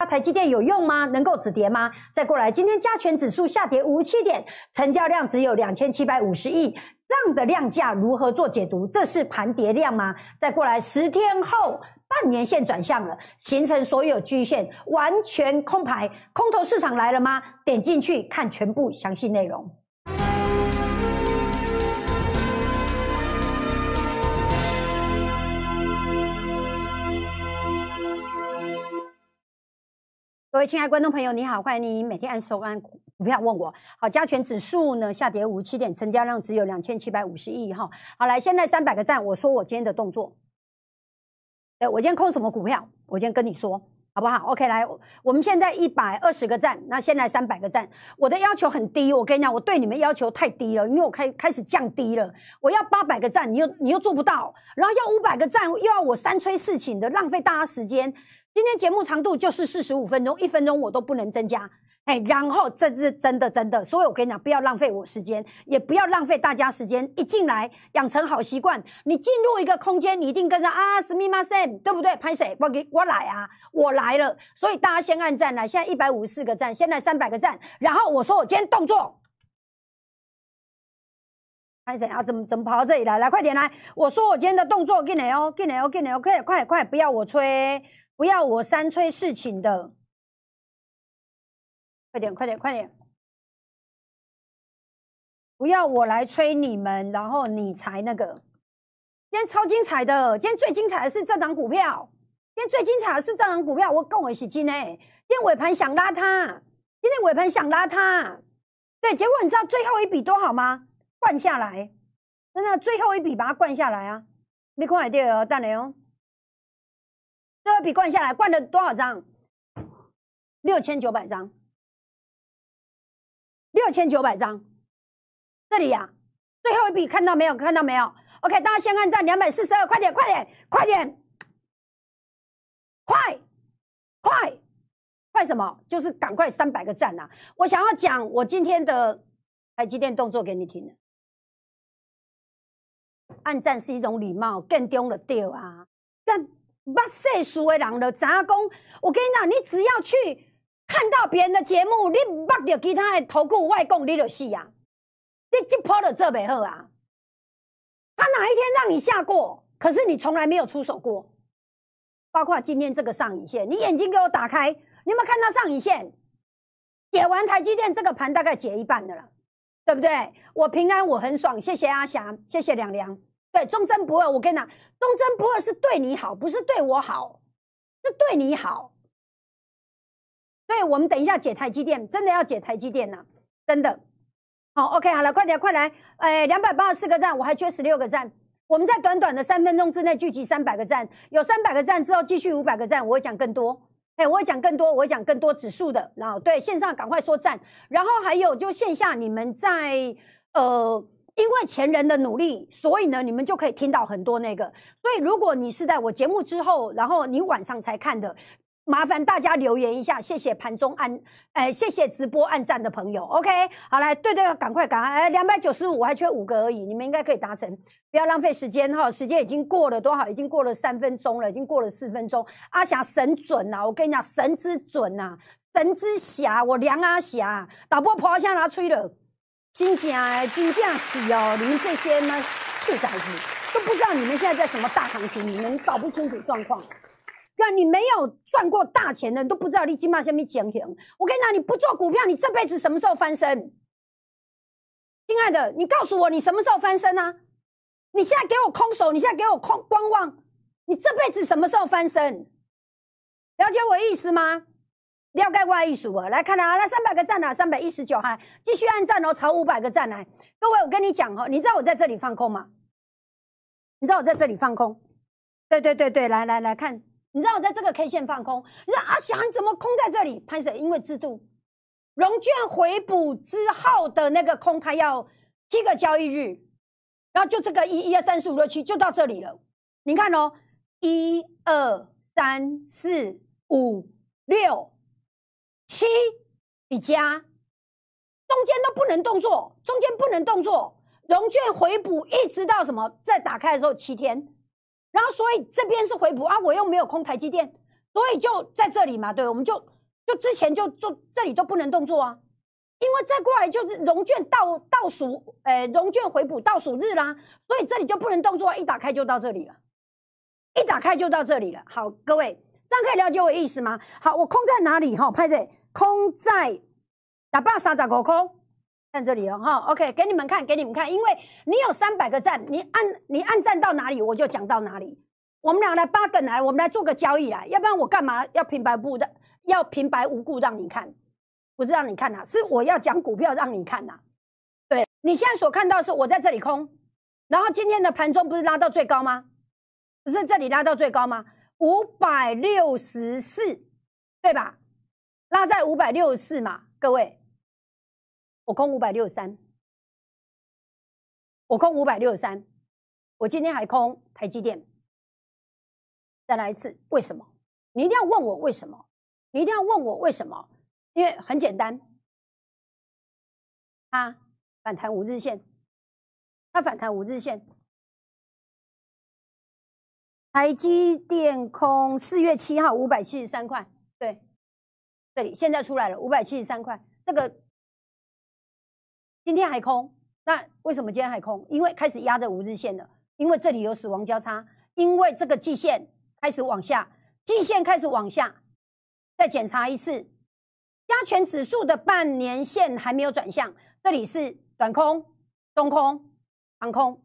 那台积电有用吗？能够止跌吗？再过来，今天加权指数下跌五七点，成交量只有两千七百五十亿，这样的量价如何做解读？这是盘跌量吗？再过来，十天后半年线转向了，形成所有均线完全空牌，空头市场来了吗？点进去看全部详细内容。各位亲爱观众朋友，你好，欢迎你每天按收按股票问我。好，加权指数呢下跌五七点，成交量只有两千七百五十亿哈。好，来，现在三百个赞，我说我今天的动作。哎，我今天控什么股票？我今天跟你说好不好？OK，来，我们现在一百二十个赞，那现在三百个赞，我的要求很低，我跟你讲，我对你们要求太低了，因为我开开始降低了。我要八百个赞，你又你又做不到，然后要五百个赞，又要我三催四请的，浪费大家时间。今天节目长度就是四十五分钟，一分钟我都不能增加。哎，然后这是真的真的，所以我跟你讲，不要浪费我时间，也不要浪费大家时间。一进来养成好习惯，你进入一个空间，你一定跟着啊，是密码 Sam，对不对？拍谁？我给我来啊，我来了。所以大家先按赞来，现在一百五十四个赞，现在三百个赞。然后我说我今天动作，拍谁啊？怎么怎么跑到这里来？来快点来！我说我今天的动作，进来哦，进来哦，进来哦，快快快，不要我催。不要我三催四请的，快点快点快点！不要我来催你们，然后你才那个。今天超精彩的，今天最精彩的是这档股票，今天最精彩的是这档股票，我跟我一起进哎。今天尾盘想拉它，今天尾盘想拉它，对，结果你知道最后一笔多好吗？灌下来，真的最后一笔把它灌下来啊！没看到哦，等下哦。最后一笔灌下来，灌了多少张？六千九百张，六千九百张。这里呀，最后一笔看到没有？看到没有？OK，大家先按赞，两百四十二，快点，快点，快点，快，快，快什么？就是赶快三百个赞呐！我想要讲我今天的台积电动作给你听。按赞是一种礼貌，更丢了丢啊，但。不世俗的人的杂工，我跟你讲，你只要去看到别人的节目，你捌到其他的投顾外供，你就死啊！你这波的做不好啊！他哪一天让你下过？可是你从来没有出手过，包括今天这个上影线，你眼睛给我打开，你有没有看到上影线？解完台积电这个盘，大概解一半的了，对不对？我平安，我很爽，谢谢阿霞，谢谢两良。对，忠贞不二。我跟你讲，忠贞不二是对你好，不是对我好，是对你好。对，我们等一下解台积电，真的要解台积电呢，真的。好，OK，好了，快点，快来，哎，两百八十四个赞，我还缺十六个赞。我们在短短的三分钟之内聚集三百个赞，有三百个赞之后，继续五百个赞，我会讲更多。哎，我会讲更多，我会讲更多指数的。然后，对线上赶快说赞，然后还有就线下，你们在呃。因为前人的努力，所以呢，你们就可以听到很多那个。所以，如果你是在我节目之后，然后你晚上才看的，麻烦大家留言一下，谢谢盘中按，哎，谢谢直播按赞的朋友。OK，好来，对对，赶快赶快，哎，两百九十五，还缺五个而已，你们应该可以达成，不要浪费时间哈，时间已经过了多少？已经过了三分钟了，已经过了四分钟。阿霞神准呐，我跟你讲，神之准呐，神之侠，我梁阿霞，导播婆向拿吹了。真正哎，真正是哦！你们这些呢，兔崽子都不知道你们现在在什么大行情，你们搞不清楚状况。那你没有赚过大钱的，都不知道你今嘛下面讲行。我跟你讲，你不做股票，你这辈子什么时候翻身？亲爱的，你告诉我，你什么时候翻身啊？你现在给我空手，你现在给我空观望，你这辈子什么时候翻身？了解我意思吗？了解我意思啊！来看啊，那三百个赞啊，三百一十九哈，继续按赞哦，朝五百个赞来。各位，我跟你讲哦，你知道我在这里放空吗？你知道我在这里放空？对对对对，来来来看，你知道我在这个 K 线放空？你说阿翔，你怎么空在这里？潘谁？因为制度融券回补之后的那个空，它要七个交易日，然后就这个一一二三四五六七就到这里了。你看哦，一二三四五六。七，你加，中间都不能动作，中间不能动作，融券回补一直到什么？再打开的时候七天，然后所以这边是回补啊，我又没有空台积电，所以就在这里嘛，对，我们就就之前就就这里都不能动作啊，因为再过来就是融券倒倒数，诶，融券回补倒数日啦，所以这里就不能动作，一打开就到这里了，一打开就到这里了。好，各位这样可以了解我意思吗？好，我空在哪里？哈，拍这空在打八三十五空。看这里哦，哈，OK，给你们看，给你们看，因为你有三百个赞，你按你按赞到哪里，我就讲到哪里。我们俩来八个来，我们来做个交易来，要不然我干嘛要平白不的，要平白无故让你看？不是让你看呐，是我要讲股票让你看呐。对你现在所看到是我在这里空，然后今天的盘中不是拉到最高吗？不是这里拉到最高吗？五百六十四，对吧？拉在五百六十四嘛，各位。我空五百六十三，我空五百六十三，我今天还空台积电。再来一次，为什么？你一定要问我为什么？你一定要问我为什么？因为很简单，它反弹五日线，它反弹五日线。台积电空四月七号五百七十三块，对，这里现在出来了五百七十三块，这个。今天还空，那为什么今天还空？因为开始压着五日线了，因为这里有死亡交叉，因为这个季线开始往下，季线开始往下，再检查一次，加权指数的半年线还没有转向，这里是短空、中空、长空。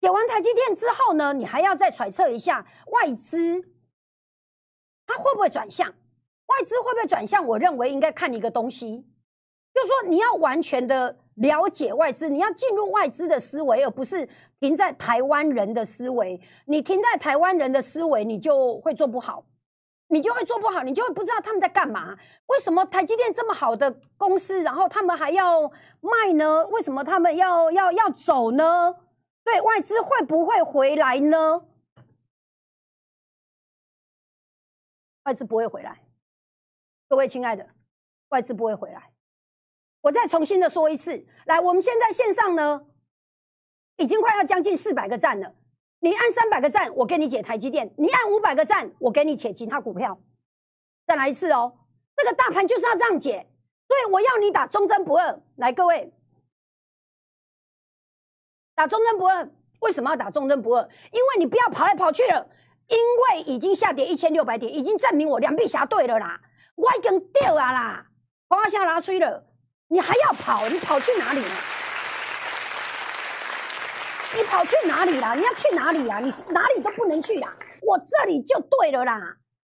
点完台积电之后呢，你还要再揣测一下外资，它会不会转向？外资会不会转向？我认为应该看一个东西，就是说你要完全的。了解外资，你要进入外资的思维，而不是停在台湾人的思维。你停在台湾人的思维，你就会做不好，你就会做不好，你就会不知道他们在干嘛。为什么台积电这么好的公司，然后他们还要卖呢？为什么他们要要要走呢？对外资会不会回来呢？外资不会回来，各位亲爱的，外资不会回来。我再重新的说一次，来，我们现在线上呢，已经快要将近四百个赞了。你按三百个赞，我给你解台积电；你按五百个赞，我给你解其他股票。再来一次哦，这个大盘就是要这样解。对，我要你打忠贞不二。来，各位，打忠贞不二。为什么要打忠贞不二？因为你不要跑来跑去了，因为已经下跌一千六百点，已经证明我两臂侠对了啦。我已经掉啊啦，花下拿吹了。你还要跑？你跑去哪里了？你跑去哪里了？你要去哪里呀？你哪里都不能去呀！我这里就对了啦，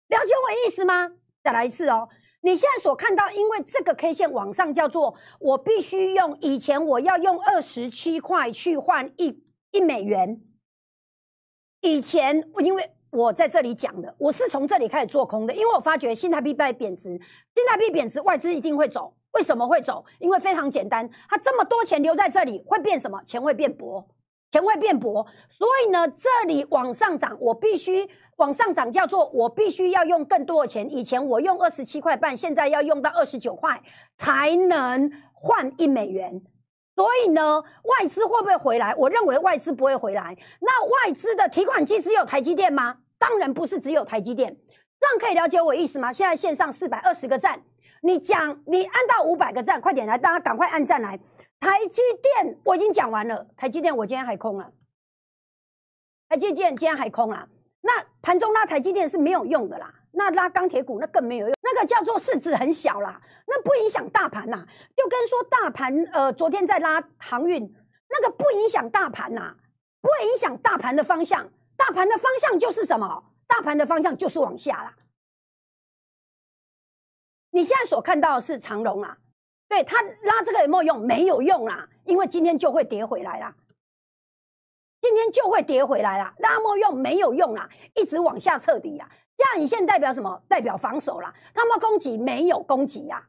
了解我意思吗？再来一次哦！你现在所看到，因为这个 K 线往上叫做我必须用以前我要用二十七块去换一一美元，以前因为。我在这里讲的，我是从这里开始做空的，因为我发觉新台币在贬值，新台币贬值，外资一定会走。为什么会走？因为非常简单，它这么多钱留在这里，会变什么？钱会变薄，钱会变薄。所以呢，这里往上涨，我必须往上涨，叫做我必须要用更多的钱。以前我用二十七块半，现在要用到二十九块才能换一美元。所以呢，外资会不会回来？我认为外资不会回来。那外资的提款机只有台积电吗？当然不是只有台积电。这样可以了解我意思吗？现在线上四百二十个赞，你讲你按到五百个赞，快点来，大家赶快按赞来。台积电我已经讲完了，台积电我今天还空了，台积电今天还空了。那盘中拉台积电是没有用的啦，那拉钢铁股那更没有用，那个叫做市值很小啦。那不影响大盘呐，就跟说大盘，呃，昨天在拉航运，那个不影响大盘呐，不影响大盘的方向。大盘的方向就是什么？大盘的方向就是往下啦。你现在所看到的是长龙啊，对他拉这个有没有用？没有用啊，因为今天就会跌回来啦。今天就会跌回来啦，拉没用，没有用啦，一直往下彻底呀。这样，你现在代表什么？代表防守啦。他们攻击没有攻击呀。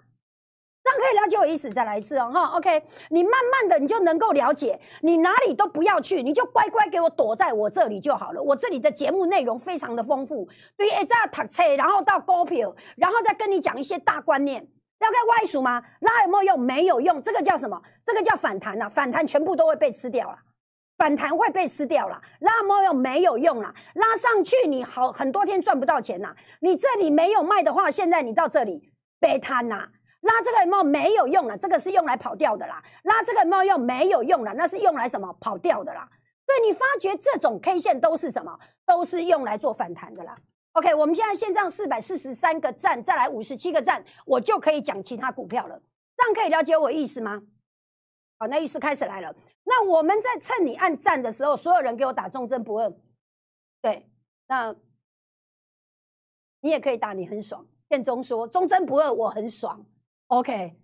样可以了解我意思，再来一次哦，哈，OK，你慢慢的你就能够了解，你哪里都不要去，你就乖乖给我躲在我这里就好了。我这里的节目内容非常的丰富，对，这样读册，然后到股票，然后再跟你讲一些大观念。要该外数吗？拉有没有用？没有用，这个叫什么？这个叫反弹呐，反弹全部都会被吃掉了。反弹会被吃掉了，拉没有没有用了，拉上去你好很多天赚不到钱呐。你这里没有卖的话，现在你到这里被摊呐，拉这个有没有没有用了？这个是用来跑掉的啦，拉这个有没有用没有用了？那是用来什么跑掉的啦？所以你发觉这种 K 线都是什么？都是用来做反弹的啦。OK，我们现在线上四百四十三个赞，再来五十七个赞，我就可以讲其他股票了。这样可以了解我意思吗？好，那意思开始来了。那我们在趁你按赞的时候，所有人给我打忠贞不二。对，那你也可以打，你很爽。建中说忠贞不二，我很爽。OK，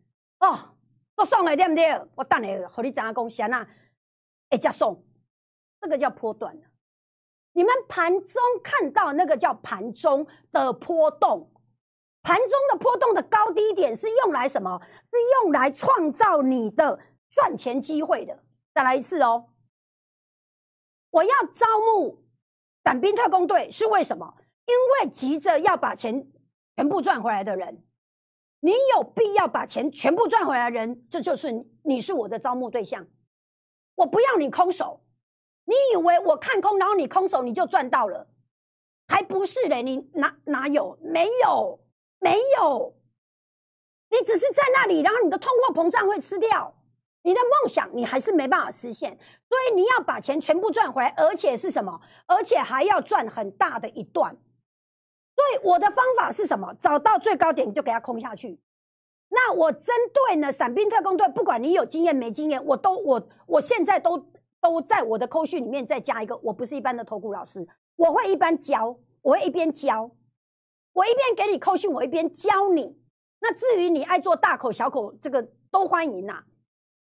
哦，都送了对不对？我等你和你讲讲，先啊，一加送，这个叫波段。你们盘中看到那个叫盘中的波动，盘中的波动的高低点是用来什么？是用来创造你的赚钱机会的。再来一次哦！我要招募伞兵特工队是为什么？因为急着要把钱全部赚回来的人，你有必要把钱全部赚回来的人，这就是你是我的招募对象。我不要你空手，你以为我看空，然后你空手你就赚到了？还不是嘞！你哪哪有？没有，没有，你只是在那里，然后你的通货膨胀会吃掉。你的梦想，你还是没办法实现，所以你要把钱全部赚回来，而且是什么？而且还要赚很大的一段。所以我的方法是什么？找到最高点，就给它空下去。那我针对呢，伞兵特工队，不管你有经验没经验，我都我我现在都都在我的扣序里面再加一个，我不是一般的投顾老师，我会一般教，我会一边教，我一边给你扣序，我一边教你。那至于你爱做大口小口，这个都欢迎呐。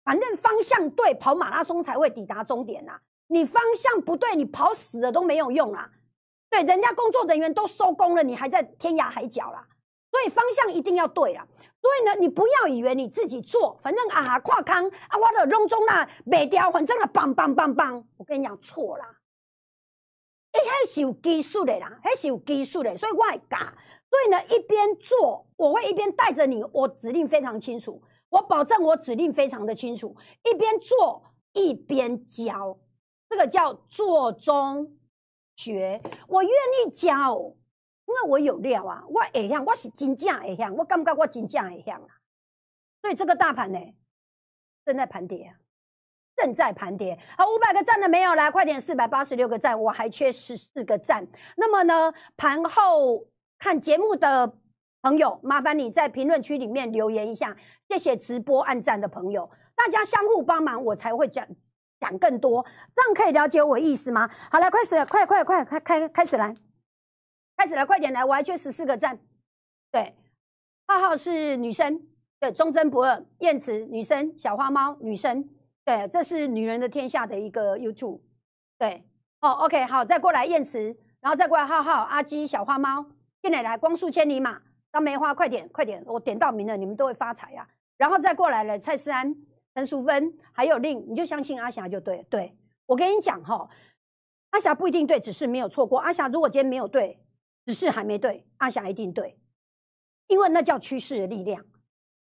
反正方向对，跑马拉松才会抵达终点呐。你方向不对，你跑死了都没有用啊。对，人家工作人员都收工了，你还在天涯海角啦。所以方向一定要对啦。所以呢，你不要以为你自己做，反正啊，跨康啊，我的隆中啦，没掉，反正啊，棒棒棒棒。我跟你讲错啦，一，还是有技术的啦，还是有技术的，所以我会教。所以呢，一边做，我会一边带着你，我指令非常清楚。我保证，我指令非常的清楚，一边做一边教，这个叫做中学。我愿意教，因为我有料啊，我会向，我是真正会向，我感觉我真正会向啊。所以这个大盘呢，正在盘跌，正在盘跌。好，五百个赞了没有？来，快点，四百八十六个赞，我还缺十四个赞。那么呢，盘后看节目的。朋友，麻烦你在评论区里面留言一下，谢谢直播按赞的朋友，大家相互帮忙，我才会讲讲更多，这样可以了解我意思吗？好了，开始，快快快，开开开始来，开始了，快点来，我还缺十四个赞。对，浩浩是女生，对，忠贞不二，燕慈女生，小花猫女生，对，这是女人的天下的一个 YouTube，对，哦，OK，好，再过来燕慈，然后再过来浩浩、阿基、小花猫，进来来，光速千里马。张梅花，快点，快点！我点到名了，你们都会发财呀。然后再过来了，蔡思安、陈淑芬，还有令，你就相信阿霞就对。对我跟你讲哈，阿霞不一定对，只是没有错过。阿霞如果今天没有对，只是还没对，阿霞一定对，因为那叫趋势的力量。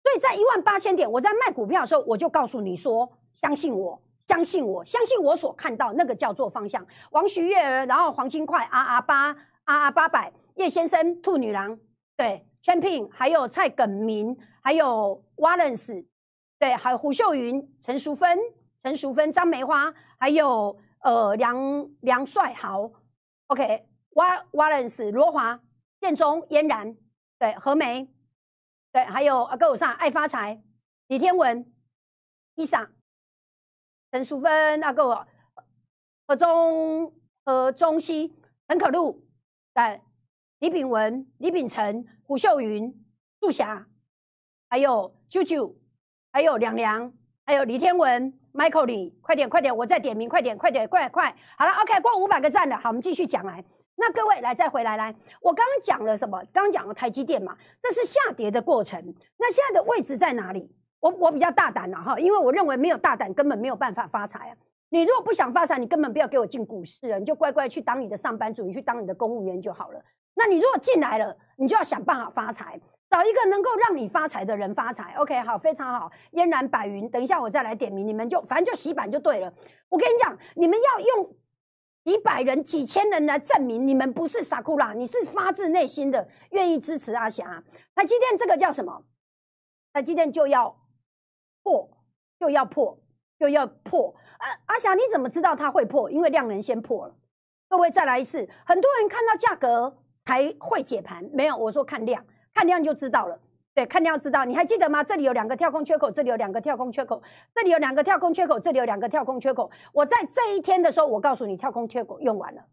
所以在一万八千点，我在卖股票的时候，我就告诉你说，相信我，相信我，相信我所看到那个叫做方向。王徐月儿，然后黄金块，啊啊八，啊啊八百，叶先生，兔女郎，对，Champion，，还有蔡耿明，还有 Wallace，对，还有胡秀云、陈淑芬、陈淑芬、张梅花，还有呃梁梁帅豪，OK，Wallace 罗华、建中、嫣然，对，何梅，对，还有啊，跟我上爱发财，李天文，伊莎，陈淑芬，那个何中何中西，陈可露，对。李炳文、李炳成、胡秀云、杜霞，还有啾啾，还有梁梁，还有李天文、Michael 李，快点快点，我再点名，快点快点，快快，好了，OK，过五百个赞了，好，我们继续讲来。那各位来再回来来，我刚刚讲了什么？刚刚讲了台积电嘛，这是下跌的过程。那现在的位置在哪里？我我比较大胆了哈，因为我认为没有大胆根本没有办法发财啊。你如果不想发财，你根本不要给我进股市啊，你就乖乖去当你的上班族，你去当你的公务员就好了。那你如果进来了，你就要想办法发财，找一个能够让你发财的人发财。OK，好，非常好，嫣然白云。等一下我再来点名，你们就反正就洗版就对了。我跟你讲，你们要用几百人、几千人来证明你们不是傻库拉，你是发自内心的愿意支持阿霞。那今天这个叫什么？那今天就要破，就要破，就要破。啊，阿霞，你怎么知道它会破？因为量能先破了。各位再来一次，很多人看到价格才会解盘，没有，我说看量，看量就知道了。对，看量知道。你还记得吗？这里有两个跳空缺口，这里有两个跳空缺口，这里有两个跳空缺口，这里有两个跳空缺口。我在这一天的时候，我告诉你，跳空缺口用完了。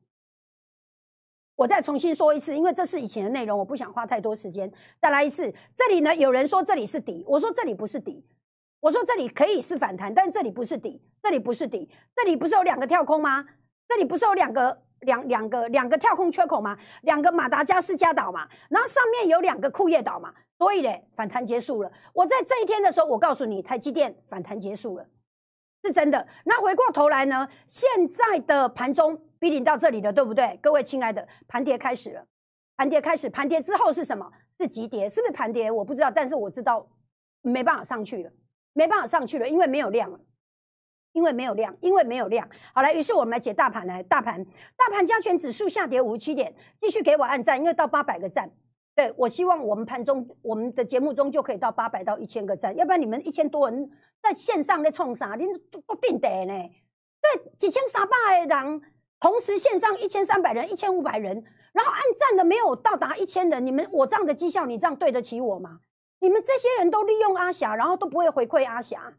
我再重新说一次，因为这是以前的内容，我不想花太多时间。再来一次，这里呢，有人说这里是底，我说这里不是底。我说这里可以是反弹，但是这里不是底，这里不是底，这里不是有两个跳空吗？这里不是有两个两两个两个跳空缺口嘛？两个马达加斯加岛嘛，然后上面有两个库页岛嘛，所以嘞，反弹结束了。我在这一天的时候，我告诉你，台积电反弹结束了，是真的。那回过头来呢，现在的盘中逼临到这里了，对不对？各位亲爱的，盘跌开始了，盘跌开始，盘跌之后是什么？是急跌，是不是盘跌？我不知道，但是我知道没办法上去了。没办法上去了，因为没有量了，因为没有量，因为没有量。好了，于是我们来解大盘来，大盘大盘加权指数下跌五十七点，继续给我按赞，因为到八百个赞。对我希望我们盘中我们的节目中就可以到八百到一千个赞，要不然你们一千多人在线上在冲啥？你都定得呢？对，几千三百人同时线上一千三百人、一千五百人，然后按赞的没有到达一千人，你们我这样的绩效，你这样对得起我吗？你们这些人都利用阿霞，然后都不会回馈阿霞。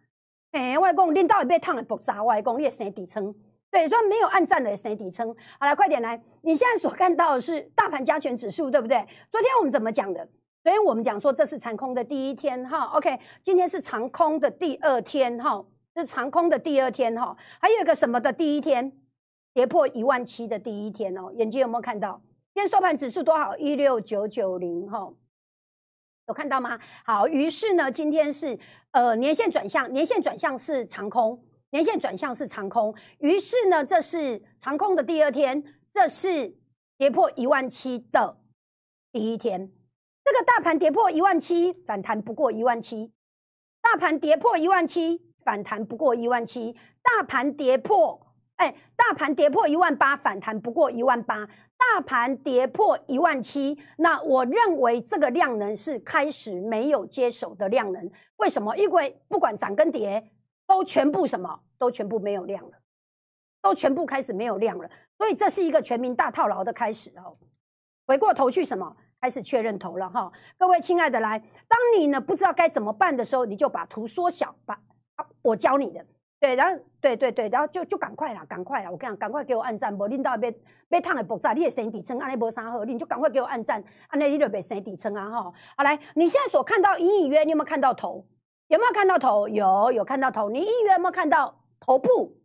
哎，外公，领导也被烫了爆炸，外公你也生底层。对，说没有暗战的生底层。好来，快点来！你现在所看到的是大盘加权指数，对不对？昨天我们怎么讲的？昨天我们讲说这是长空的第一天，哈。OK，今天是长空的第二天，哈，是长空的第二天，哈。还有一个什么的第一天？跌破一万七的第一天哦。眼睛有没有看到？今天收盘指数多少？一六九九零，哈。有看到吗？好，于是呢，今天是呃年线转向，年线转向是长空，年线转向是长空。于是呢，这是长空的第二天，这是跌破一万七的第一天。这个大盘跌破一万七，反弹不过一万七；大盘跌破一万七，反弹不过一万七；大盘跌破，哎，大盘跌破一万八，反弹不过一万八。大盘跌破一万七，那我认为这个量能是开始没有接手的量能。为什么？因为不管涨跟跌，都全部什么都全部没有量了，都全部开始没有量了。所以这是一个全民大套牢的开始哦。回过头去，什么开始确认头了哈？各位亲爱的，来，当你呢不知道该怎么办的时候，你就把图缩小，把我教你的。对，然后对对对，然后就就赶快啦，赶快啦！我跟你讲，赶快给我按赞，无领导要要烫的爆炸，你也升底层，安尼无啥好，你就赶快给我按赞，安尼你就别升底层啊！哈，好来，你现在所看到隐隐约，你有没有看到头？有没有看到头？有，有看到头。你隐隐约有没有看到头部？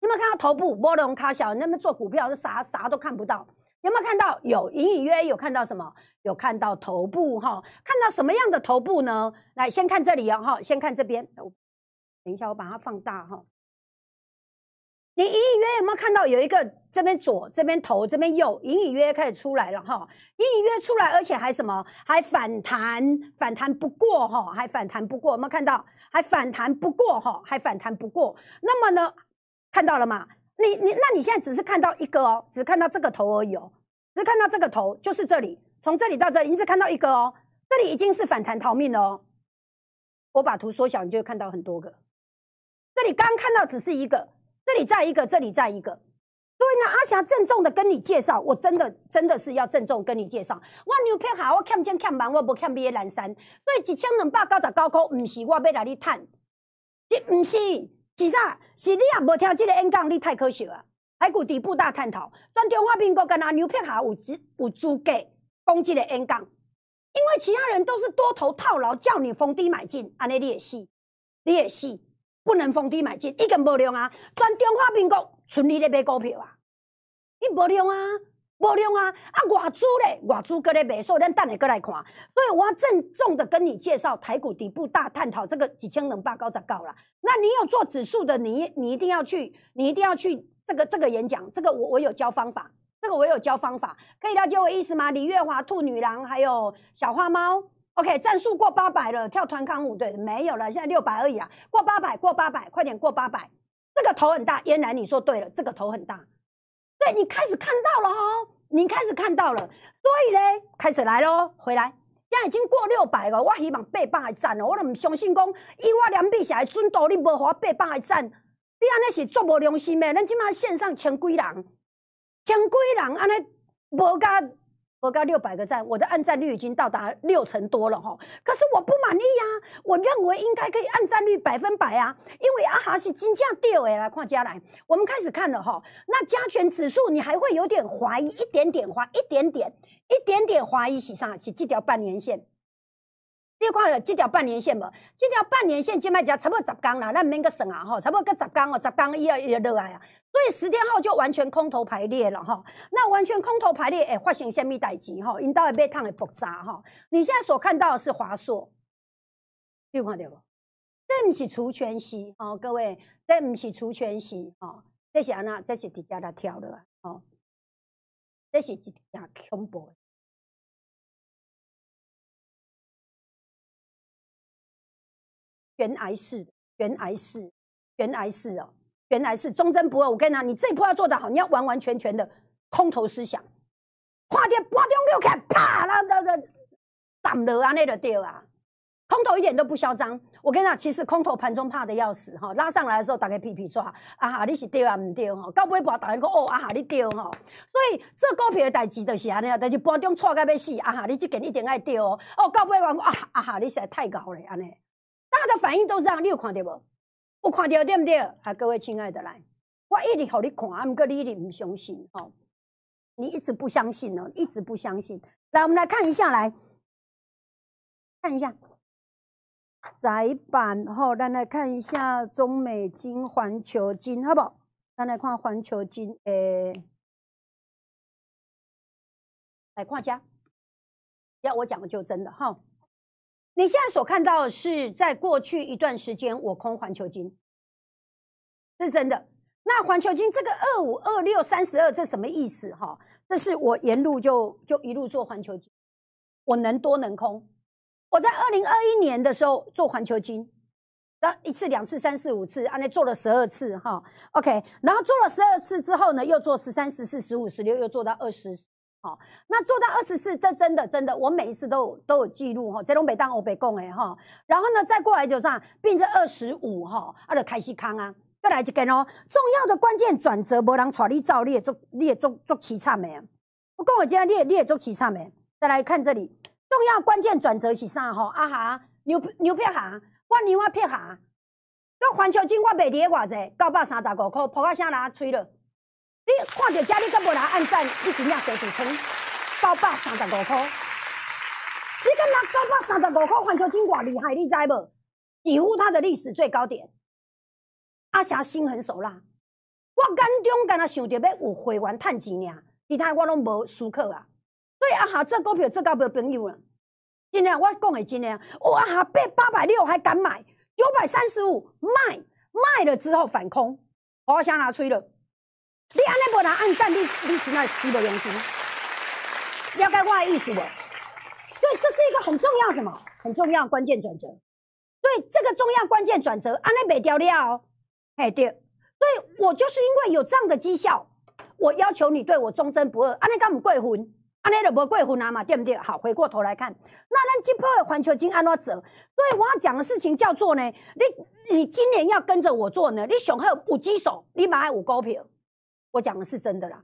有没有看到头部？波龙卡小，那边做股票是啥啥都看不到。有没有看到？有，隐隐约有看到什么？有看到头部哈？看到什么样的头部呢？来，先看这里哦，哈，先看这边。等一下，我把它放大哈。你隐隐约有没有看到有一个这边左、这边头、这边右，隐隐约开始出来了哈？隐隐约出来，而且还什么？还反弹，反弹不过哈，还反弹不过。有没有看到？还反弹不过哈，还反弹不过。那么呢？看到了吗？你你，那你现在只是看到一个哦，只看到这个头而已哦，只看到这个头，就是这里，从这里到这里，你只看到一个哦，这里已经是反弹逃命了哦。我把图缩小，你就会看到很多个。这里刚看到只是一个，这里再一个，这里再一个。所以呢，阿霞郑重的跟你介绍，我真的真的是要郑重跟你介绍。我牛皮下我欠钱欠忙，我无欠你的蓝山，所以一千两百九十九块，唔是我要来你赚，这唔是，是啥？是你也无听这个演讲，你太可惜了。海股底部大探讨，专中华民国跟阿牛皮下有资有资格攻击个演讲，因为其他人都是多头套牢，叫你逢低买进，安尼你也是，你也是。不能逢低买进，已经无量啊！全中华民国存你咧买股票啊，你无量啊，无量啊！啊，外资咧，外资搁咧买，所以咱等下搁来看。所以我要郑重的跟你介绍台股底部大探讨这个几千能八高才高了。那你有做指数的，你你一定要去，你一定要去这个这个演讲，这个我我有教方法，这个我有教方法，可以了解我意思吗？李月华、兔女郎还有小花猫，OK，战术过八百了，跳团康舞对，没有了，现在六百而已啊，过八百，过八百，快点过八百。这个头很大，嫣然你说对了，这个头很大，对你开始看到了哦，你开始看到了，所以呢，开始来喽，回来，现在已经过六百了，我希望八百赞哦，我都唔相信讲，以我梁碧霞的准度，你无给我八百赞，你安尼是足无良心的，咱即马线上千几人。千几人安尼无加我刚六百个赞，我的按赞率已经到达六成多了哈。可是我不满意呀，我认为应该可以按赞率百分百啊，因为阿哈是金价掉诶，来看加来，我们开始看了哈。那加权指数你还会有点怀疑，一点点怀，一点点，一点点怀疑是啥？是这条半年线。你看这条半年线无？这条半年线今摆只差不多十天啦，咱免个算啊吼，差不多个十天哦，十天以后伊就落来啊。所以十天后就完全空头排列了哈。那完全空头排列会发生什么代志哈？因到会买汤会爆炸哈。你现在所看到的是华硕，你有看到无？这不是除权息哦，各位，这不是除权息哦，这是安那？这是底下来跳的哦，这是一件恐怖。原来是，原来是，原来是哦，原来是忠贞不二。我跟你讲，你这一波要做得好，你要完完全全的空头思想，跨跌波中给我看，啪，那那那涨了啊，那个掉啊，空头一点都不嚣张。我跟你讲，其实空头盘中怕的要死哈，拉上来的时候大家屁屁抓，啊哈，你是掉啊唔掉哈，到尾盘大家讲哦，啊哈，你掉哈，所以这股票的代志就是安尼啊，但是盘中错到要死，啊哈，你这件一定爱掉哦，哦，到尾讲啊啊哈，你实在太高了安尼。大家的反应都这样，你有看到无？有看到对不对？啊，各位亲爱的，来，我一直给你看，啊，不过你一直不相信，哦，你一直不相信哦，一直不相信。来，我们来看一下，来看一下窄板，吼，咱来看一下中美金、环球金，好不好？咱来看环球金，诶，来看一下，要我讲的就真的，哈。你现在所看到的是，在过去一段时间我空环球金，是真的。那环球金这个二五二六三十二，这什么意思？哈，这是我沿路就就一路做环球金，我能多能空。我在二零二一年的时候做环球金，那一次、两次、三四五次，按那做了十二次，哈，OK。然后做了十二次之后呢，又做十三、十四、十五、十六，又做到二十。好，那做到二十四，这真的真的，我每一次都有都有记录哈。这种北当欧北供诶哈，然后呢再过来就这样变成二十五哈，啊就开始康啊，再来一根哦。重要的关键转折，无人带你走，你也做你也做做凄惨的。我讲我今天你也你也做凄惨的。再来看这里，重要关键转折是啥哈？啊哈，牛牛票哈，我牛啊票哈，那环球金我卖伫偌济，九百三十五块，破到啥啦吹了。你看到家里敢无人按赞？你真正谁主称九百三十五块？你敢拿九百三十五块环球金偌厉害？你知无？几乎它的历史最高点。阿霞心狠手辣，我眼中敢若想着要有会员趁钱尔，其他我拢无思考啊。所以阿霞这股票做到无朋友了。真的，我讲的真的，我阿霞八八百六还敢买，九百三十五卖，卖了之后反空，我想拿吹了。你安尼无人按赞，你你是那死无良心？了解我的意思无？所以这是一个很重要什么？很重要关键转折。所以这个重要关键转折，安尼袂掉了，嘿对。所以我就是因为有这样的绩效，我要求你对我忠贞不二。安尼敢唔过分？安尼就无过分啊嘛，对不对？好，回过头来看，那咱这波环球金安怎走？所以我要讲的事情叫做呢，你你今年要跟着我做呢，你上好有基手，你买有股票。我讲的是真的啦，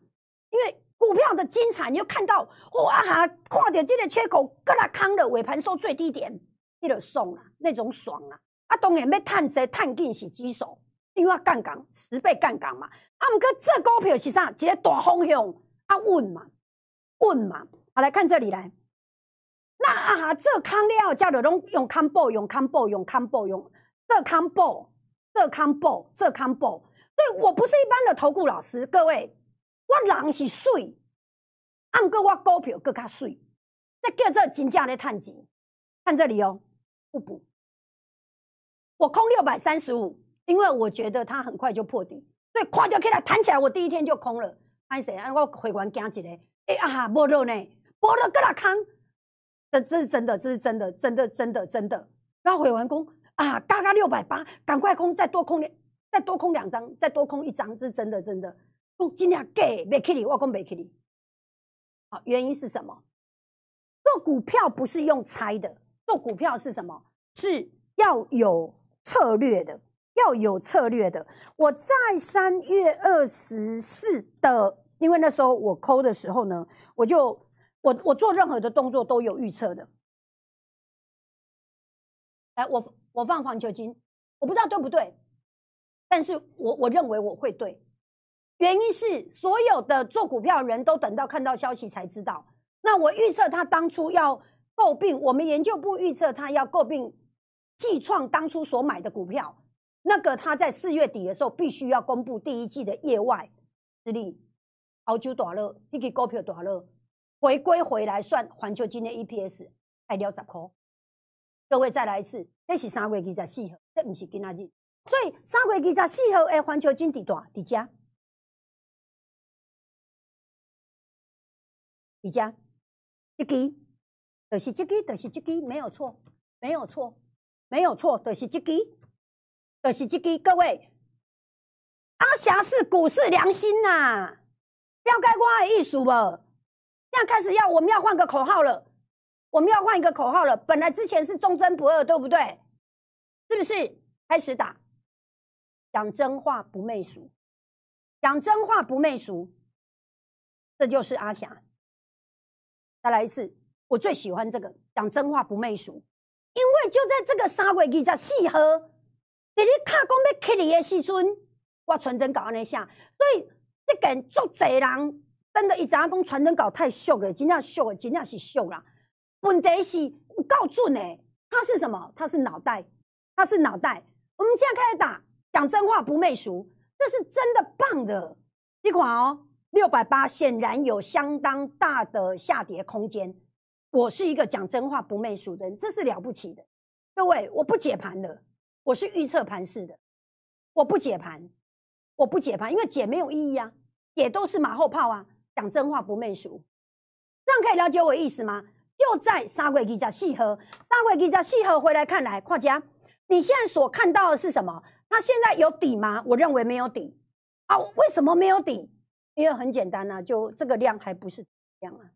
因为股票的精彩，你就看到哇哈，看到这个缺口，搁那康的尾盘收最低点，那个爽啊，那种爽啊！啊，当然要探谁探进是基手，因为杠杆十倍杠杆嘛。啊，毋过这股票是啥？一个大方向啊，稳嘛，稳嘛。好，来看这里来。那啊哈，这康了，叫做拢用康报，用康报，用康报，用这康报，这康报，这康报。对我不是一般的投顾老师，各位，我人是水，按过我股票更加水，那叫做金价的探底。看这里哦，不补，我空六百三十五，因为我觉得它很快就破底，所以快就可以来弹起来。我第一天就空了，歹势啊，我会员惊一个，哎啊，无落呢，无落搁来空，这这是真的，这是真的，真的真的真的。然后会员讲啊，嘎嘎六百八，赶快空，再多空点，再多空两张，再多空一张，这是真的真的。讲今天给没给你，我讲没给你。好，原因是什么？做股票不是用猜的，做股票是什么？是要有策略的，要有策略的。我在三月二十四的，因为那时候我抠的时候呢，我就我我做任何的动作都有预测的。来，我我放环球金，我不知道对不对，但是我我认为我会对。原因是所有的做股票的人都等到看到消息才知道。那我预测他当初要诟病，我们研究部预测他要诟病，季创当初所买的股票，那个他在四月底的时候必须要公布第一季的业外实力，澳洲大乐，一个股票大乐，回归回来算环球金的 EPS 还了十块。各位再来一次，这是三月二十四号，这不是今仔日，所以三月二十四号的环球金底大底价。一家，一支，就是这支，就是这支，没有错，没有错，没有错，就是这支，就是这支。各位，阿霞是股市良心呐，了解我的意思不？现在开始要，我们要换个口号了，我们要换一个口号了。本来之前是忠贞不二，对不对？是不是？开始打，讲真话不媚俗，讲真话不媚俗，这就是阿霞。再来一次，我最喜欢这个讲真话不媚俗，因为就在这个三月二十四号，在你卡讲要开你的时阵，我传真搞安尼写，所以这个足侪人真的，一早讲传真搞太俗了，真正俗，真正是俗啦。问题是有够准诶，它是什么？它是脑袋，它是脑袋。我们现在开始打讲真话不媚俗，这是真的棒的一款哦。六百八显然有相当大的下跌空间。我是一个讲真话不媚俗的人，这是了不起的。各位，我不解盘的，我是预测盘势的。我不解盘，我不解盘，因为解没有意义啊，解都是马后炮啊。讲真话不媚俗，这样可以了解我意思吗？就在三月二十四号，三月二十四号回来看来，跨家，你现在所看到的是什么？那现在有底吗？我认为没有底啊。为什么没有底？因为很简单呐，就这个量还不是量啊，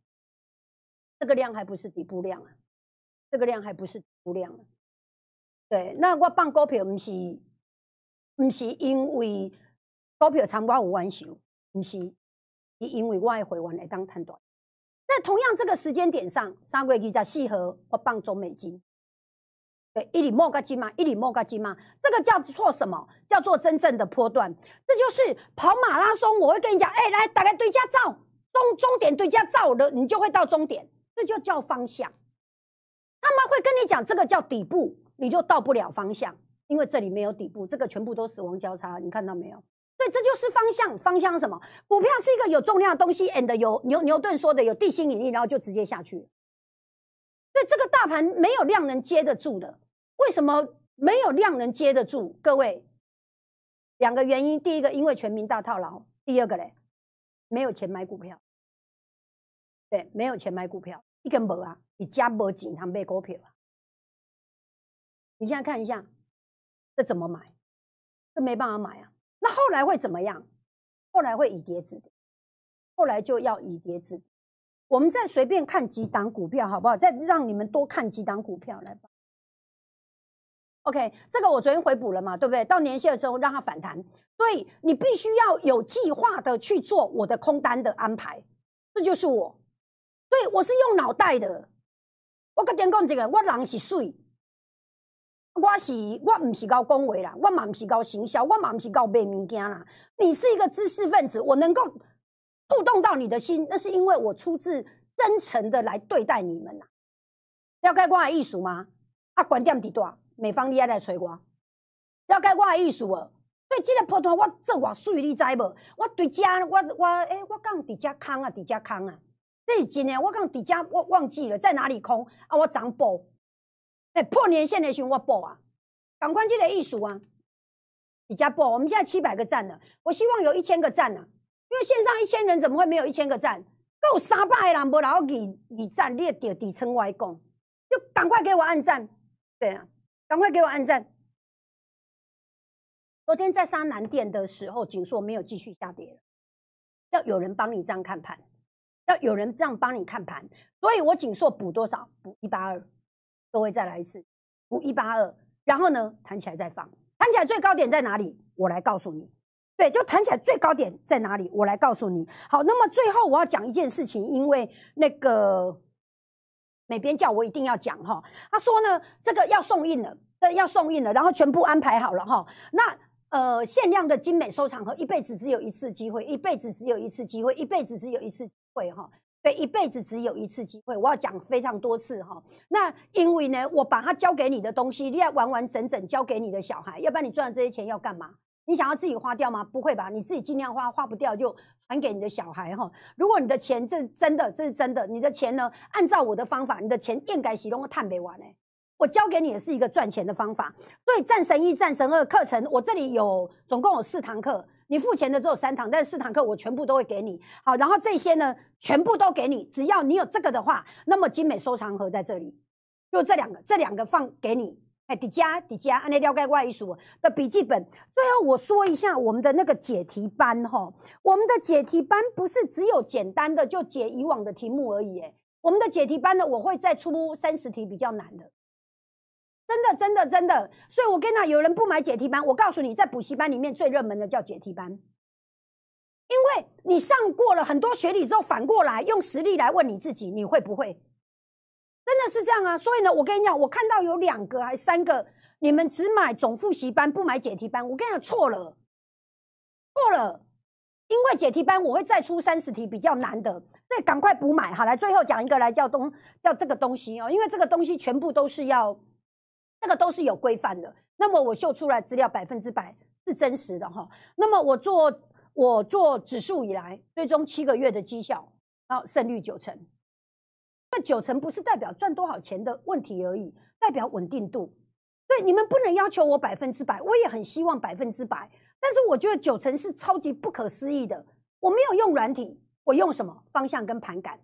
这个量还不是底部量啊，这个量还不是底部量啊。对，那我放股票不是，不是因为股票参我有关系，不是，是因为我爱会员来当判断。那同样这个时间点上，三月二十四号我放中美金。对，一里莫个金嘛，一里莫个金嘛，这个叫做什么？叫做真正的波段。这就是跑马拉松，我会跟你讲，哎，来，大概对家照，终终点对家照了，你就会到终点，这就叫方向。他们会跟你讲，这个叫底部，你就到不了方向，因为这里没有底部，这个全部都死亡交叉，你看到没有？所以这就是方向。方向什么？股票是一个有重量的东西，and 有牛牛顿说的有地心引力，然后就直接下去。所以这个大盘没有量能接得住的，为什么没有量能接得住？各位，两个原因：第一个，因为全民大套牢；第二个嘞，没有钱买股票。对，没有钱买股票，一根无啊，你家无钱他买股票啊。你现在看一下，这怎么买？这没办法买啊。那后来会怎么样？后来会以跌止跌，后来就要以跌止。我们再随便看几档股票，好不好？再让你们多看几档股票来吧。OK，这个我昨天回补了嘛，对不对？到年线的时候让它反弹，所以你必须要有计划的去做我的空单的安排，这就是我。对，我是用脑袋的。我跟你讲这个，我人是水，我是我唔是搞恭维啦，我嘛唔是搞行销，我嘛唔是搞卖物件啦。你是一个知识分子，我能够。触动到你的心，那是因为我出自真诚的来对待你们呐。了解我的意思吗？啊，观点伫大，美方你爱来催我。了解我的意思哦。所以这个波段我做偌水，你知无？我对家我我诶，我讲伫遮空啊，伫遮空啊。这是真诶，我讲伫遮我忘记了在哪里空啊？我涨补。诶，破年线的时候我补啊。赶快这个意思啊！伫遮补，我们现在七百个赞了，我希望有一千个赞呢。因为线上一千人怎么会没有一千个赞？够三百人不然后你你赞，列掉底层外公，就赶快给我按赞，对啊，赶快给我按赞。昨天在沙南店的时候，锦硕没有继续下跌了，要有人帮你这样看盘，要有人这样帮你看盘，所以我锦硕补多少？补一八二，各位再来一次，补一八二，然后呢弹起来再放，弹起来最高点在哪里？我来告诉你。对，就弹起来最高点在哪里？我来告诉你。好，那么最后我要讲一件事情，因为那个美编叫我一定要讲哈。他说呢，这个要送印了，对，要送印了，然后全部安排好了哈。那呃，限量的精美收藏盒，一辈子只有一次机会，一辈子只有一次机会，一辈子只有一次机会哈。对，一辈子只有一次机会，我要讲非常多次哈。那因为呢，我把它交给你的东西，你要完完整整交给你的小孩，要不然你赚的这些钱要干嘛？你想要自己花掉吗？不会吧，你自己尽量花，花不掉就还给你的小孩哈。如果你的钱这真的，这是真的，你的钱呢，按照我的方法，你的钱应该使用碳没完哎。我教给你的是一个赚钱的方法。所以战神一、战神二课程，我这里有总共有四堂课，你付钱的只有三堂，但是四堂课我全部都会给你。好，然后这些呢，全部都给你，只要你有这个的话，那么精美收藏盒在这里，就这两个，这两个放给你。哎，迪加迪加，安尼了解外术的笔记本。最后我说一下我们的那个解题班哈，我们的解题班不是只有简单的就解以往的题目而已。哎，我们的解题班呢，我会再出三十题比较难的，真的真的真的。所以我跟你，有人不买解题班，我告诉你，在补习班里面最热门的叫解题班，因为你上过了很多学理之后，反过来用实力来问你自己，你会不会？真的是这样啊，所以呢，我跟你讲，我看到有两个还三个，你们只买总复习班不买解题班，我跟你讲错了，错了，因为解题班我会再出三十题比较难的，所以赶快补买。好，来最后讲一个来叫东叫这个东西哦，因为这个东西全部都是要，这个都是有规范的。那么我秀出来资料百分之百是真实的哈。那么我做我做指数以来，最终七个月的绩效，然后胜率九成。那九成不是代表赚多少钱的问题而已，代表稳定度。对，你们不能要求我百分之百，我也很希望百分之百。但是我觉得九成是超级不可思议的。我没有用软体，我用什么方向跟盘感？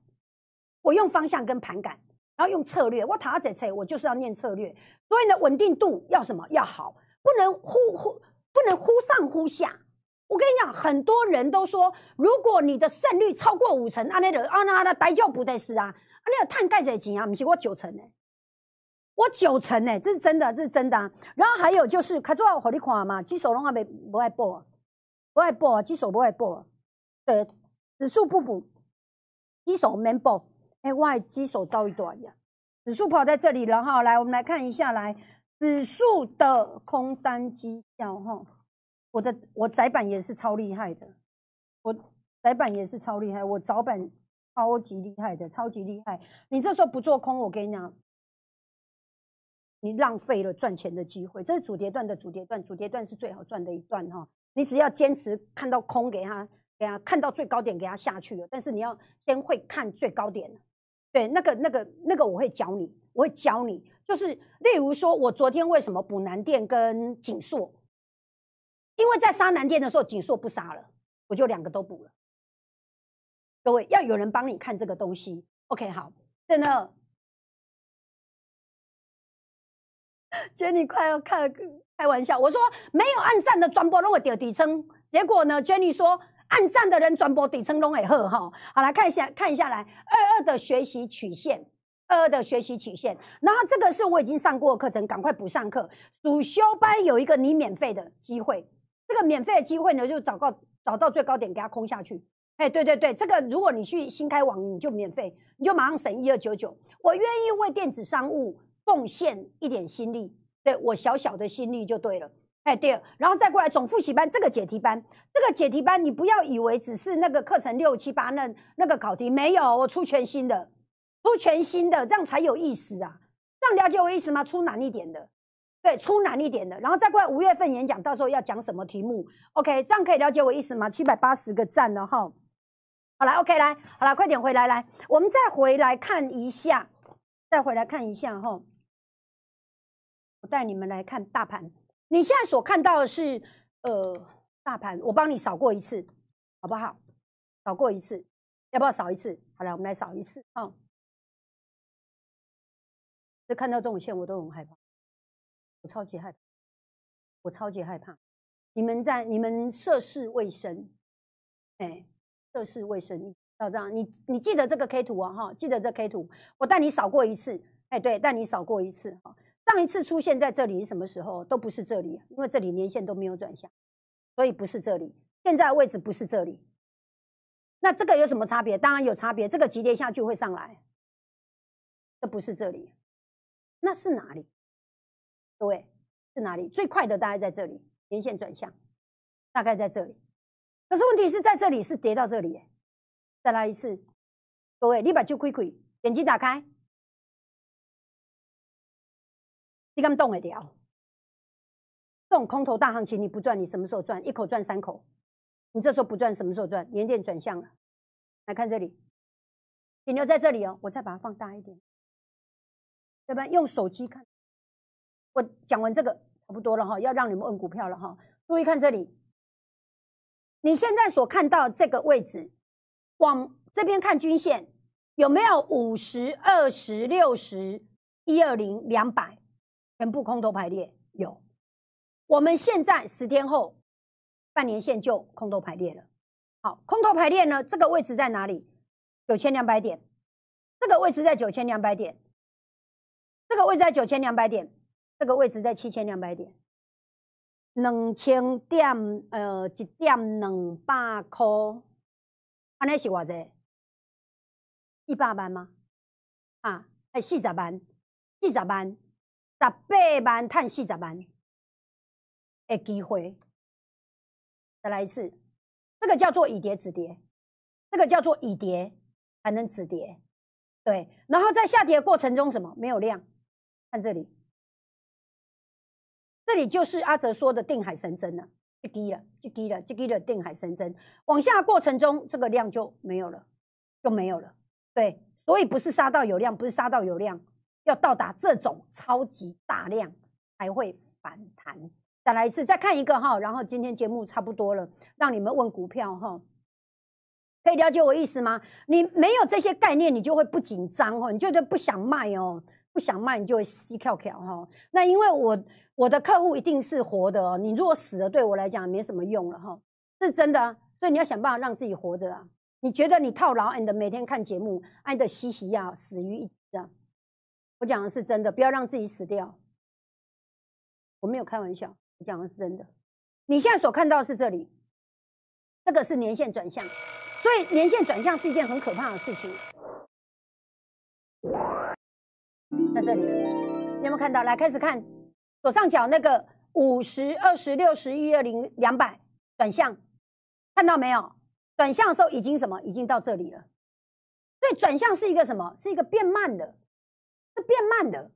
我用方向跟盘感，然后用策略。我塔在测，我就是要念策略。所以呢，稳定度要什么？要好，不能忽忽不能忽上忽下。我跟你讲，很多人都说，如果你的胜率超过五成，阿那个啊那那大叫不得死啊。你有碳钙在钱啊？不是我九成呢，我九成呢，这是真的，这是真的。然后还有就是，看做好你看嘛，基手拢还没不爱报，不爱报，基手不爱报。对，指数不补，基手没报。哎，外基手遭一段呀。指数跑在这里了哈，来，我们来看一下，来指数的空单绩效哈。我的我窄板也是超厉害的，我窄板也是超厉害，我早板。超级厉害的，超级厉害！你这时候不做空，我跟你讲，你浪费了赚钱的机会。这是主跌段的主跌段，主跌段是最好赚的一段哈。你只要坚持看到空，给他，给他看到最高点，给他下去了。但是你要先会看最高点，对，那个、那个、那个，我会教你，我会教你。就是例如说，我昨天为什么补南电跟锦硕？因为在杀南电的时候，锦硕不杀了，我就两个都补了。各位要有人帮你看这个东西，OK，好，真的，Jenny 快要开开玩笑，我说没有暗赞的转播都会掉底层，结果呢，Jenny 说暗赞的人转播底层都会好哈，好来看一下，看一下来二二的学习曲线，二二的学习曲线，然后这个是我已经上过的课程，赶快补上课，主修班有一个你免费的机会，这个免费的机会呢，就找到找到最高点给它空下去。哎，对对对，这个如果你去新开网，你就免费，你就马上省一二九九。我愿意为电子商务贡献一点心力，对我小小的心力就对了。哎，对，然后再过来总复习班这个解题班，这个解题班你不要以为只是那个课程六七八那那个考题，没有，我出全新的，出全新的，这样才有意思啊！这样了解我意思吗？出难一点的，对，出难一点的，然后再过来五月份演讲，到时候要讲什么题目？OK，这样可以了解我意思吗？七百八十个赞了哈。好来，OK，来，好了，快点回来，来，我们再回来看一下，再回来看一下哈。我带你们来看大盘，你现在所看到的是呃大盘，我帮你扫过一次，好不好？扫过一次，要不要扫一次？好了，我们来扫一次啊。这看到这种线，我都很害怕，我超级害怕，我超级害怕。你们在你们涉世未深，哎，涉世未深，要这样，你你记得这个 K 图啊哈，记得这 K 图，我带你扫过一次，哎，对，带你扫过一次哈。上一次出现在这里什么时候？都不是这里，因为这里年线都没有转向，所以不是这里。现在位置不是这里，那这个有什么差别？当然有差别，这个急跌下去会上来，这不是这里，那是哪里？各位是哪里？最快的大概在这里。连线转向，大概在这里。可是问题是在这里是跌到这里，再来一次，各位，你把就亏亏，眼睛打开，你敢动得了？这种空头大行情你不赚，你什么时候赚？一口赚三口，你这时候不赚，什么时候赚？年电转向了，来看这里，停留在这里哦，我再把它放大一点，要不然用手机看。我讲完这个。差不多了哈，要让你们问股票了哈。注意看这里，你现在所看到这个位置，往这边看均线有没有五十二十六十一二零两百全部空头排列？有。我们现在十天后半年线就空头排列了。好，空头排列呢，这个位置在哪里？九千两百点。这个位置在九千两百点。这个位置在九千两百点。这个位置在七千两百点，两千点，呃，一点两百块，安尼是偌济？一百万吗？啊，还四十万？四十万，十八万赚四十万的机会。再来一次，这个叫做以跌止跌，这个叫做以跌才能止跌。对，然后在下跌过程中，什么没有量？看这里。这里就是阿哲说的定海神针了，就低了，就低了，就低了。定海神针往下过程中，这个量就没有了，就没有了。对，所以不是杀到有量，不是杀到有量，要到达这种超级大量才会反弹。再来一次，再看一个哈，然后今天节目差不多了，让你们问股票哈，可以了解我意思吗？你没有这些概念，你就会不紧张哦，你就不想卖哦，不想卖你就会死翘翘哈。那因为我。我的客户一定是活的哦，你如果死了，对我来讲没什么用了哈，是真的。所以你要想办法让自己活着啊。你觉得你套牢，你的每天看节目，爱的嘻嘻呀，死于一只啊。我讲的是真的，不要让自己死掉。我没有开玩笑，我讲的是真的。你现在所看到是这里，这个是年线转向，所以年线转向是一件很可怕的事情。在这里，你有没有看到？来，开始看。左上角那个五十二十六十一二零两百转向，看到没有？转向的时候已经什么？已经到这里了。所以转向是一个什么？是一个变慢的，是变慢的。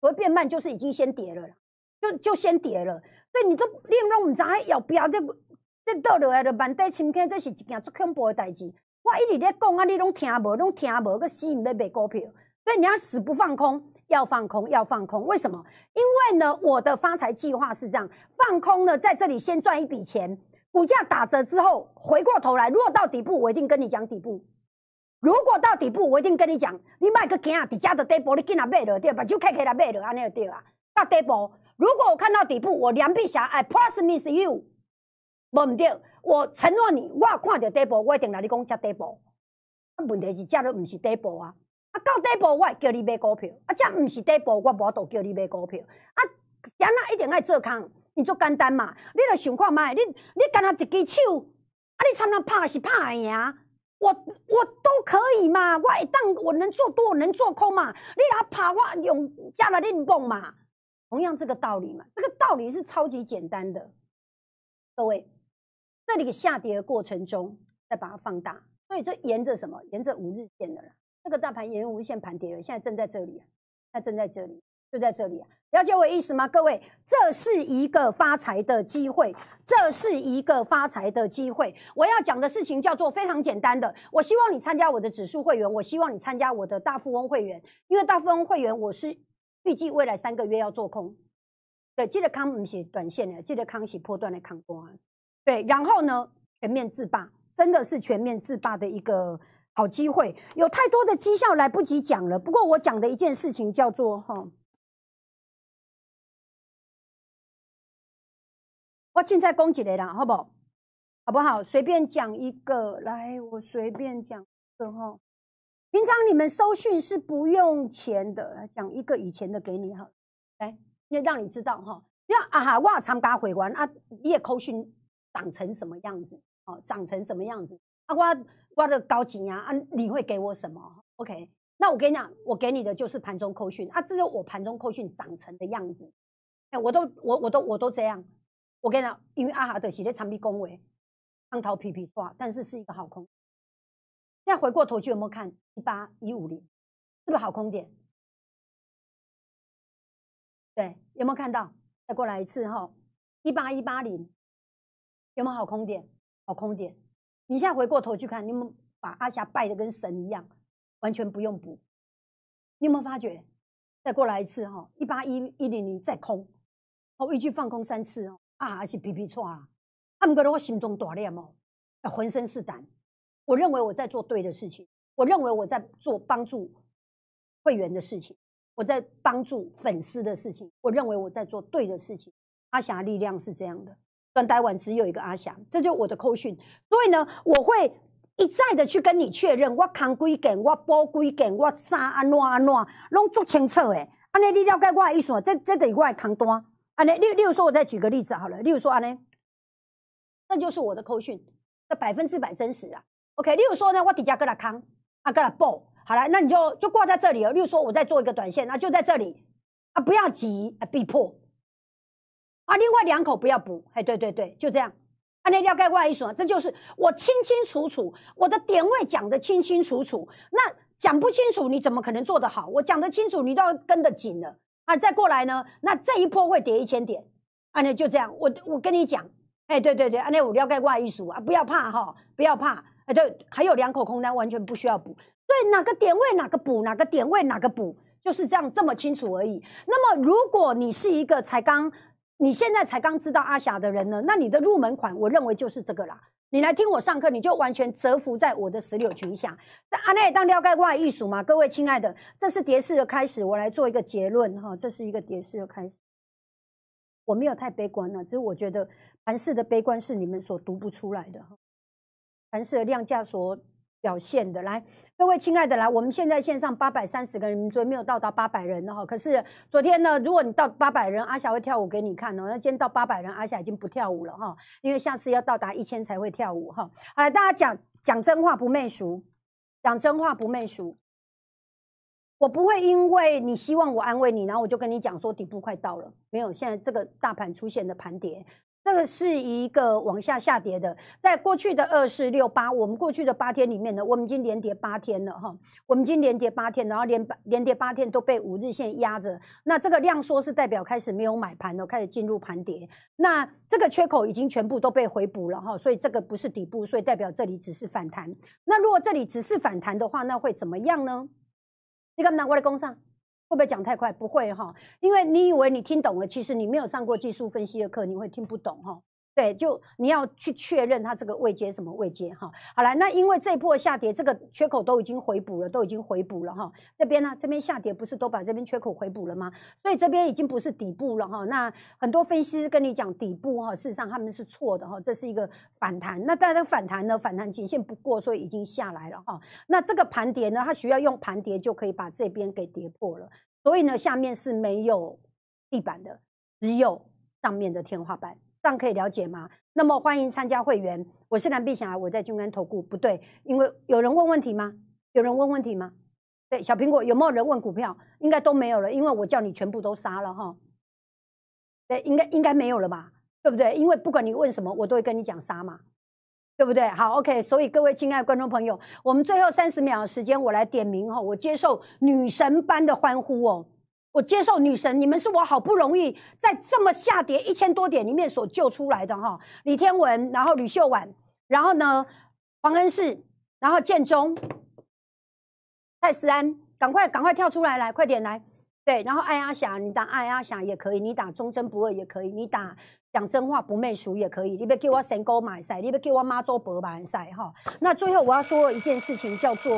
所谓变慢，就是已经先跌了，就就先跌了。所以你都你拢唔知要不要这这倒落来的板底深坑，这是一件足恐怖的代志。我一直在讲啊，你拢听无，拢听无，个死唔要买股票。所以你要死不放空。要放空，要放空，为什么？因为呢，我的发财计划是这样：放空呢，在这里先赚一笔钱，股价打折之后，回过头来，如果到底部，我一定跟你讲底部；如果到底部，我一定跟你讲，你买个惊啊，底价的底部，你进来买了对吧？就开开来买了，安尼就对啊。到底部，如果我看到底部，我梁碧霞，I promise you，无唔对，我承诺你，我看到底部，我一定来你讲加底部。问题是，这都唔是底部啊。啊，到底部我叫你买股票，啊，这毋是底部，我无度叫你买股票。啊，安那一定爱做空，你做简单嘛？你来想看卖，你你干那一支手，啊，你参那拍是拍赢，我我都可以嘛。我一旦我能做多，我能做空嘛。你来拍，我用加了你蹦嘛。同样这个道理嘛，这个道理是超级简单的。各位，这里下跌的过程中，再把它放大，所以这沿着什么？沿着五日线的啦。这个大盘沿无限盘跌了，现在正在这里，现在正在这里，就在这里啊！了解我意思吗？各位，这是一个发财的机会，这是一个发财的机会。我要讲的事情叫做非常简单的。我希望你参加我的指数会员，我希望你参加我的大富翁会员，因为大富翁会员我是预计未来三个月要做空。对，记得康不是短线的，记得康是破断的康多啊。对，然后呢，全面自霸，真的是全面自霸的一个好机会。有太多的绩效来不及讲了，不过我讲的一件事情叫做哈，我现在攻击你了，好不好？好不好？随便讲一个来，我随便讲一个哈。平常你们收讯是不用钱的，来讲一个以前的给你哈，来，要让你知道哈。要啊哈，我参加会员啊，你也扣讯长成什么样子？哦，长成什么样子？啊，我我的高级啊，啊，你会给我什么？OK，那我跟你讲，我给你的就是盘中扣讯啊，这是我盘中扣讯长成的样子。哎，我都我我都我都这样。我跟你讲，因为阿哈的系列长臂恭维，浪淘皮皮抓，但是是一个好空。现在回过头去有没有看一八一五零，是不是好空点？对，有没有看到？再过来一次哈，一八一八零，有没有好空点？好空点。你现在回过头去看，你有没有把阿霞拜的跟神一样，完全不用补？你有没有发觉？再过来一次哈，一八一一零零再空，哦，一句放空三次哦，啊，还是皮皮错啊？他们觉得我心中大念哦，浑身是胆。我认为我在做对的事情，我认为我在做帮助会员的事情，我在帮助粉丝的事情，我认为我在做对的事情。阿霞力量是这样的，专台湾只有一个阿霞，这就是我的扣讯。所以呢，我会一再的去跟你确认，我扛几件，我包几件，我啥安怎安怎，拢足清楚诶。安尼你了解我的意思？这这等于我的扛单。安尼，例例如说，我再举个例子好了，例如说安尼，这就是我的扣讯，这百分之百真实啊。OK，例如说呢，我底下搁他扛，啊，搁他报，好了，那你就就挂在这里了。例如说，我在做一个短线，那就在这里，啊，不要急，啊，必破，啊，另外两口不要补，哎，对对对，就这样。啊，那要盖外一说，这就是我清清楚楚，我的点位讲的清清楚楚。那讲不清楚，你怎么可能做得好？我讲得清楚，你都要跟得紧了。啊，再过来呢，那这一波会跌一千点，啊，那就这样。我我跟你讲，哎，对对对，啊，那我了解外一说啊，不要怕哈，不要怕。哎，对，还有两口空单完全不需要补，对，哪个点位哪个补，哪个点位哪个补，就是这样这么清楚而已。那么，如果你是一个才刚，你现在才刚知道阿霞的人呢，那你的入门款，我认为就是这个啦。你来听我上课，你就完全折服在我的石榴裙下。那阿内当了解外艺术嘛？各位亲爱的，这是跌势的开始，我来做一个结论哈，这是一个跌势的开始。我没有太悲观了，只是我觉得盘势的悲观是你们所读不出来的哈。盘市的量价所表现的，来，各位亲爱的，来，我们现在线上八百三十个人，昨天没有到达八百人的哈。可是昨天呢，如果你到八百人，阿霞会跳舞给你看哦。那今天到八百人，阿霞已经不跳舞了哈，因为下次要到达一千才会跳舞哈。好，大家讲讲真话不媚俗，讲真话不媚俗。我不会因为你希望我安慰你，然后我就跟你讲说底部快到了，没有，现在这个大盘出现的盘跌。这是一个往下下跌的，在过去的二四六八，我们过去的八天里面呢，我们已经连跌八天了哈，我们已经连跌八天，然后连连跌八天都被五日线压着，那这个量缩是代表开始没有买盘了，开始进入盘跌，那这个缺口已经全部都被回补了哈，所以这个不是底部，所以代表这里只是反弹。那如果这里只是反弹的话，那会怎么样呢？你敢拿过来攻上？会不会讲太快？不会哈，因为你以为你听懂了，其实你没有上过技术分析的课，你会听不懂哈。对，就你要去确认它这个位阶什么位阶哈。好了，那因为这波下跌，这个缺口都已经回补了，都已经回补了哈。这边呢，这边下跌不是都把这边缺口回补了吗？所以这边已经不是底部了哈。那很多分析师跟你讲底部哈，事实上他们是错的哈。这是一个反弹，那但是反弹呢，反弹颈线不过，所以已经下来了哈。那这个盘跌呢，它需要用盘跌就可以把这边给跌破了。所以呢，下面是没有地板的，只有上面的天花板。这样可以了解吗？那么欢迎参加会员，我是蓝碧霞，我在君安投顾。不对，因为有人问问题吗？有人问问题吗？对，小苹果有没有人问股票？应该都没有了，因为我叫你全部都杀了哈。对，应该应该没有了吧？对不对？因为不管你问什么，我都会跟你讲杀嘛，对不对？好，OK。所以各位亲爱的观众朋友，我们最后三十秒的时间，我来点名哈，我接受女神般的欢呼哦。我接受女神，你们是我好不容易在这么下跌一千多点里面所救出来的哈。李天文，然后吕秀婉，然后呢黄恩世，然后建中，蔡思安，赶快赶快跳出来来，快点来！对，然后艾阿霞，你打艾阿霞也可以，你打忠贞不二也可以，你打讲真话不媚俗也可以。你别给我神沟买赛，你别给我妈做白买赛哈。那最后我要说一件事情，叫做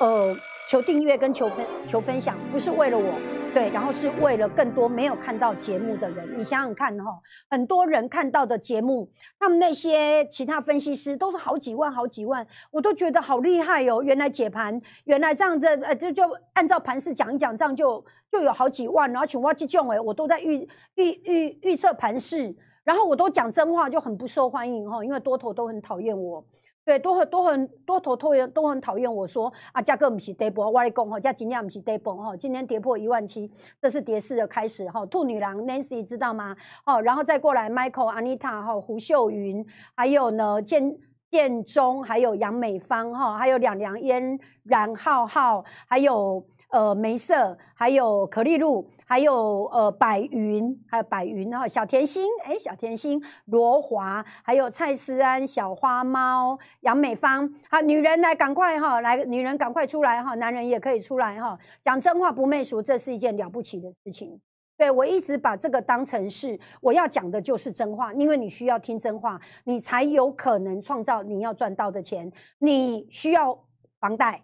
呃，求订阅跟求分求分享，不是为了我。对，然后是为了更多没有看到节目的人，你想想看哈，很多人看到的节目，他们那些其他分析师都是好几万、好几万，我都觉得好厉害哦。原来解盘，原来这样的，呃，就就按照盘势讲一讲，这样就就有好几万。然后请挖这种哎，我都在预预预预测盘势，然后我都讲真话，就很不受欢迎哈，因为多头都很讨厌我。对，都很都很多头头人都很讨厌我说啊，价格不是跌破，我来讲哈，价今天不是跌破哈，今天跌破一万七，这是跌势的开始哈。兔女郎 Nancy 知道吗？哦，然后再过来 Michael、Anita 哈，胡秀云，还有呢建建中，还有杨美芳哈，还有两两烟、冉浩浩，还有呃梅瑟，还有可丽露。还有呃，白云，还有白云哈，小甜心，哎，小甜心，罗华，还有蔡思安，小花猫，杨美芳，好，女人来，赶快哈，来，女人赶快出来哈，男人也可以出来哈，讲真话不媚俗，这是一件了不起的事情。对我一直把这个当成是我要讲的就是真话，因为你需要听真话，你才有可能创造你要赚到的钱。你需要房贷，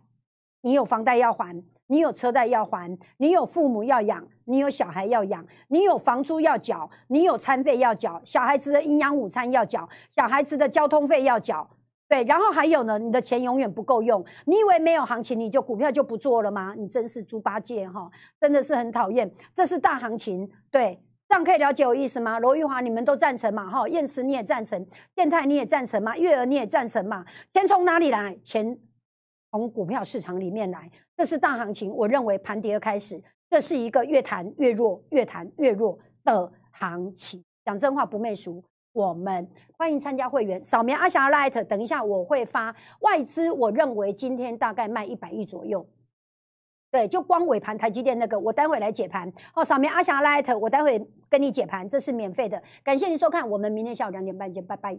你有房贷要还。你有车贷要还，你有父母要养，你有小孩要养，你有房租要缴，你有餐费要缴，小孩子的营养午餐要缴，小孩子的交通费要缴，对，然后还有呢，你的钱永远不够用。你以为没有行情你就股票就不做了吗？你真是猪八戒哈，真的是很讨厌。这是大行情，对，这样可以了解我意思吗？罗玉华，你们都赞成嘛？哈，燕慈你也赞成，电泰你也赞成吗？月儿你也赞成嘛？钱从哪里来？钱从股票市场里面来。这是大行情，我认为盘跌开始，这是一个越弹越弱、越弹越弱的行情。讲真话不媚俗，我们欢迎参加会员，扫描阿霞 Light，等一下我会发外资，我认为今天大概卖一百亿左右。对，就光尾盘台积电那个，我待会来解盘。哦，扫描阿霞 Light，我待会跟你解盘，这是免费的。感谢您收看，我们明天下午两点半见，拜拜。